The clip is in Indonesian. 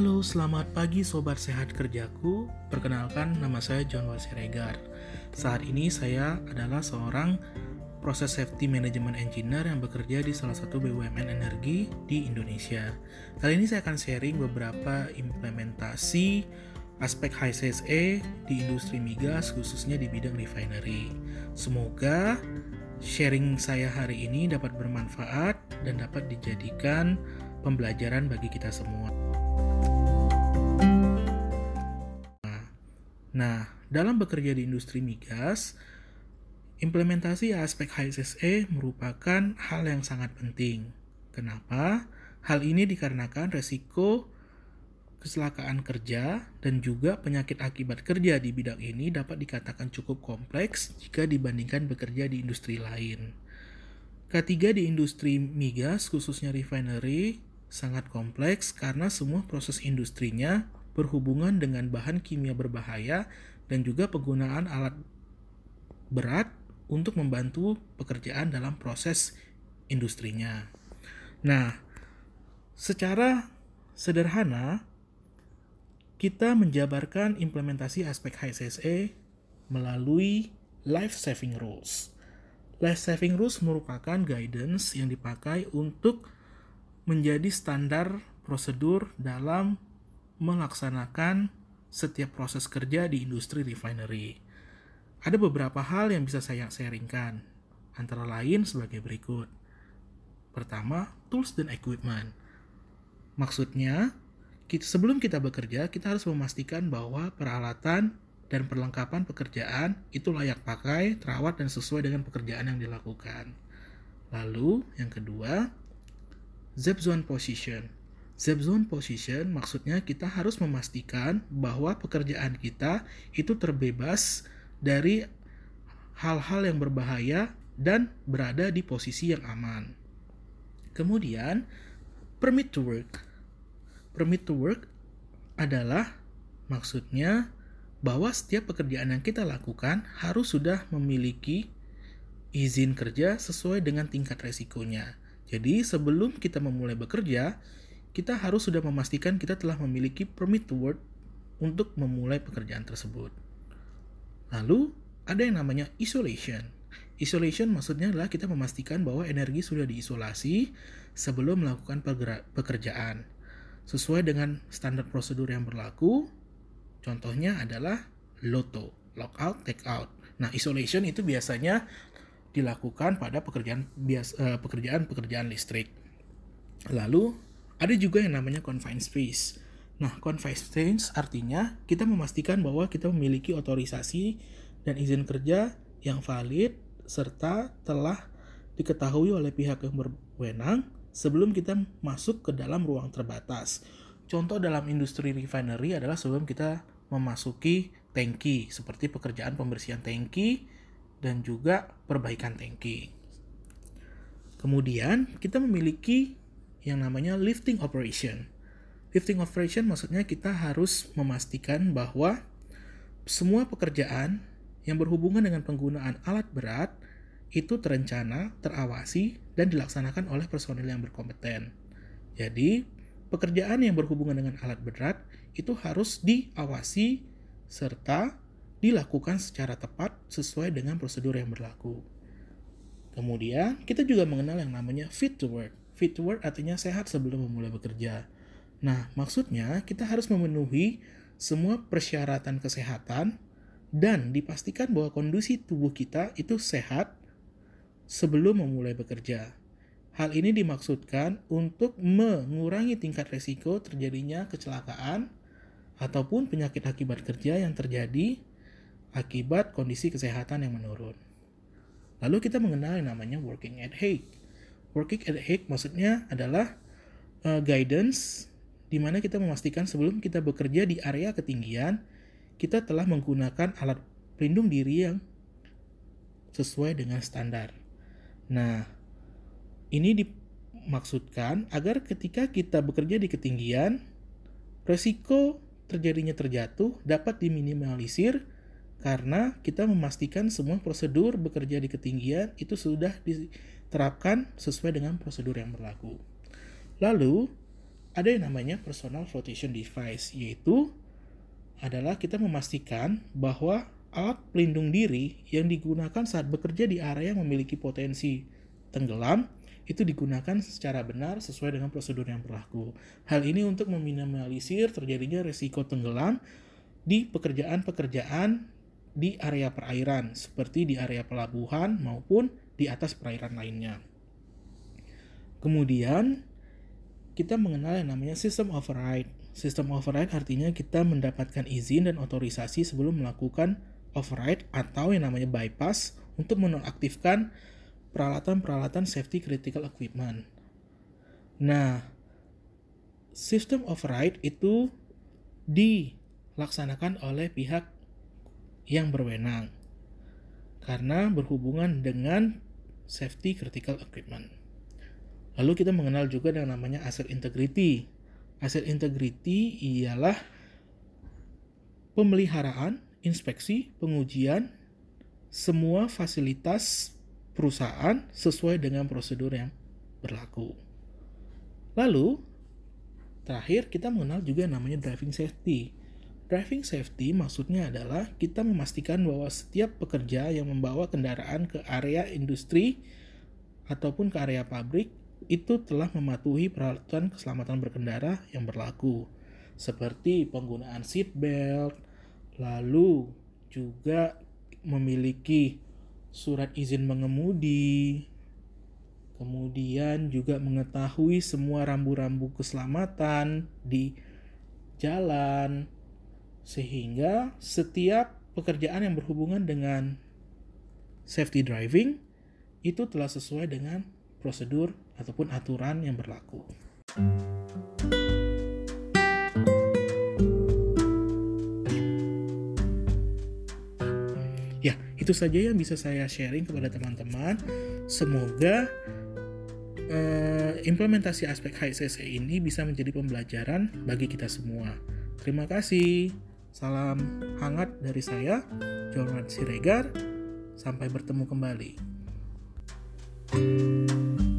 Halo, selamat pagi Sobat Sehat Kerjaku. Perkenalkan, nama saya John Wasiregar. Saat ini saya adalah seorang proses safety management engineer yang bekerja di salah satu BUMN energi di Indonesia. Kali ini saya akan sharing beberapa implementasi aspek high CSA di industri migas khususnya di bidang refinery. Semoga sharing saya hari ini dapat bermanfaat dan dapat dijadikan pembelajaran bagi kita semua. Nah, dalam bekerja di industri migas, implementasi aspek HSSE merupakan hal yang sangat penting. Kenapa? Hal ini dikarenakan resiko kecelakaan kerja dan juga penyakit akibat kerja di bidang ini dapat dikatakan cukup kompleks jika dibandingkan bekerja di industri lain. Ketiga di industri migas, khususnya refinery, sangat kompleks karena semua proses industrinya berhubungan dengan bahan kimia berbahaya dan juga penggunaan alat berat untuk membantu pekerjaan dalam proses industrinya. Nah, secara sederhana kita menjabarkan implementasi aspek HSSE melalui life saving rules. Life saving rules merupakan guidance yang dipakai untuk menjadi standar prosedur dalam melaksanakan setiap proses kerja di industri refinery. Ada beberapa hal yang bisa saya sharingkan, antara lain sebagai berikut. Pertama, tools dan equipment. Maksudnya, kita, sebelum kita bekerja, kita harus memastikan bahwa peralatan dan perlengkapan pekerjaan itu layak pakai, terawat, dan sesuai dengan pekerjaan yang dilakukan. Lalu, yang kedua, zip zone position. Safe zone position maksudnya kita harus memastikan bahwa pekerjaan kita itu terbebas dari hal-hal yang berbahaya dan berada di posisi yang aman. Kemudian, permit to work. Permit to work adalah maksudnya bahwa setiap pekerjaan yang kita lakukan harus sudah memiliki izin kerja sesuai dengan tingkat resikonya. Jadi, sebelum kita memulai bekerja, kita harus sudah memastikan kita telah memiliki permit to work untuk memulai pekerjaan tersebut. Lalu, ada yang namanya isolation. Isolation maksudnya adalah kita memastikan bahwa energi sudah diisolasi sebelum melakukan pekerjaan. Sesuai dengan standar prosedur yang berlaku, contohnya adalah LOTO, lockout, take out. Nah, isolation itu biasanya dilakukan pada pekerjaan eh, pekerjaan-pekerjaan listrik. Lalu ada juga yang namanya confined space. Nah, confined space artinya kita memastikan bahwa kita memiliki otorisasi dan izin kerja yang valid serta telah diketahui oleh pihak yang berwenang sebelum kita masuk ke dalam ruang terbatas. Contoh dalam industri refinery adalah sebelum kita memasuki tangki, seperti pekerjaan pembersihan tangki dan juga perbaikan tangki. Kemudian, kita memiliki yang namanya lifting operation. Lifting operation maksudnya kita harus memastikan bahwa semua pekerjaan yang berhubungan dengan penggunaan alat berat itu terencana, terawasi, dan dilaksanakan oleh personil yang berkompeten. Jadi, pekerjaan yang berhubungan dengan alat berat itu harus diawasi serta dilakukan secara tepat sesuai dengan prosedur yang berlaku. Kemudian, kita juga mengenal yang namanya fit to work. Fit to work artinya sehat sebelum memulai bekerja. Nah, maksudnya kita harus memenuhi semua persyaratan kesehatan dan dipastikan bahwa kondisi tubuh kita itu sehat sebelum memulai bekerja. Hal ini dimaksudkan untuk mengurangi tingkat resiko terjadinya kecelakaan ataupun penyakit akibat kerja yang terjadi akibat kondisi kesehatan yang menurun. Lalu kita mengenal yang namanya working at height. Working at height maksudnya adalah uh, guidance di mana kita memastikan sebelum kita bekerja di area ketinggian, kita telah menggunakan alat pelindung diri yang sesuai dengan standar. Nah, ini dimaksudkan agar ketika kita bekerja di ketinggian, resiko terjadinya terjatuh dapat diminimalisir karena kita memastikan semua prosedur bekerja di ketinggian itu sudah di, terapkan sesuai dengan prosedur yang berlaku. Lalu, ada yang namanya personal flotation device, yaitu adalah kita memastikan bahwa alat pelindung diri yang digunakan saat bekerja di area yang memiliki potensi tenggelam itu digunakan secara benar sesuai dengan prosedur yang berlaku. Hal ini untuk meminimalisir terjadinya risiko tenggelam di pekerjaan-pekerjaan di area perairan, seperti di area pelabuhan maupun di atas perairan lainnya. Kemudian, kita mengenal yang namanya system override. System override artinya kita mendapatkan izin dan otorisasi sebelum melakukan override atau yang namanya bypass untuk menonaktifkan peralatan-peralatan safety critical equipment. Nah, sistem override itu dilaksanakan oleh pihak yang berwenang karena berhubungan dengan safety critical equipment. Lalu kita mengenal juga yang namanya asset integrity. Asset integrity ialah pemeliharaan, inspeksi, pengujian semua fasilitas perusahaan sesuai dengan prosedur yang berlaku. Lalu, terakhir kita mengenal juga namanya driving safety. Driving safety maksudnya adalah kita memastikan bahwa setiap pekerja yang membawa kendaraan ke area industri ataupun ke area pabrik itu telah mematuhi peralatan keselamatan berkendara yang berlaku, seperti penggunaan seat belt, lalu juga memiliki surat izin mengemudi, kemudian juga mengetahui semua rambu-rambu keselamatan di jalan, sehingga setiap pekerjaan yang berhubungan dengan safety driving itu telah sesuai dengan prosedur ataupun aturan yang berlaku. itu saja yang bisa saya sharing kepada teman-teman. Semoga uh, implementasi aspek HSSE ini bisa menjadi pembelajaran bagi kita semua. Terima kasih. Salam hangat dari saya, John Siregar. Sampai bertemu kembali. thank you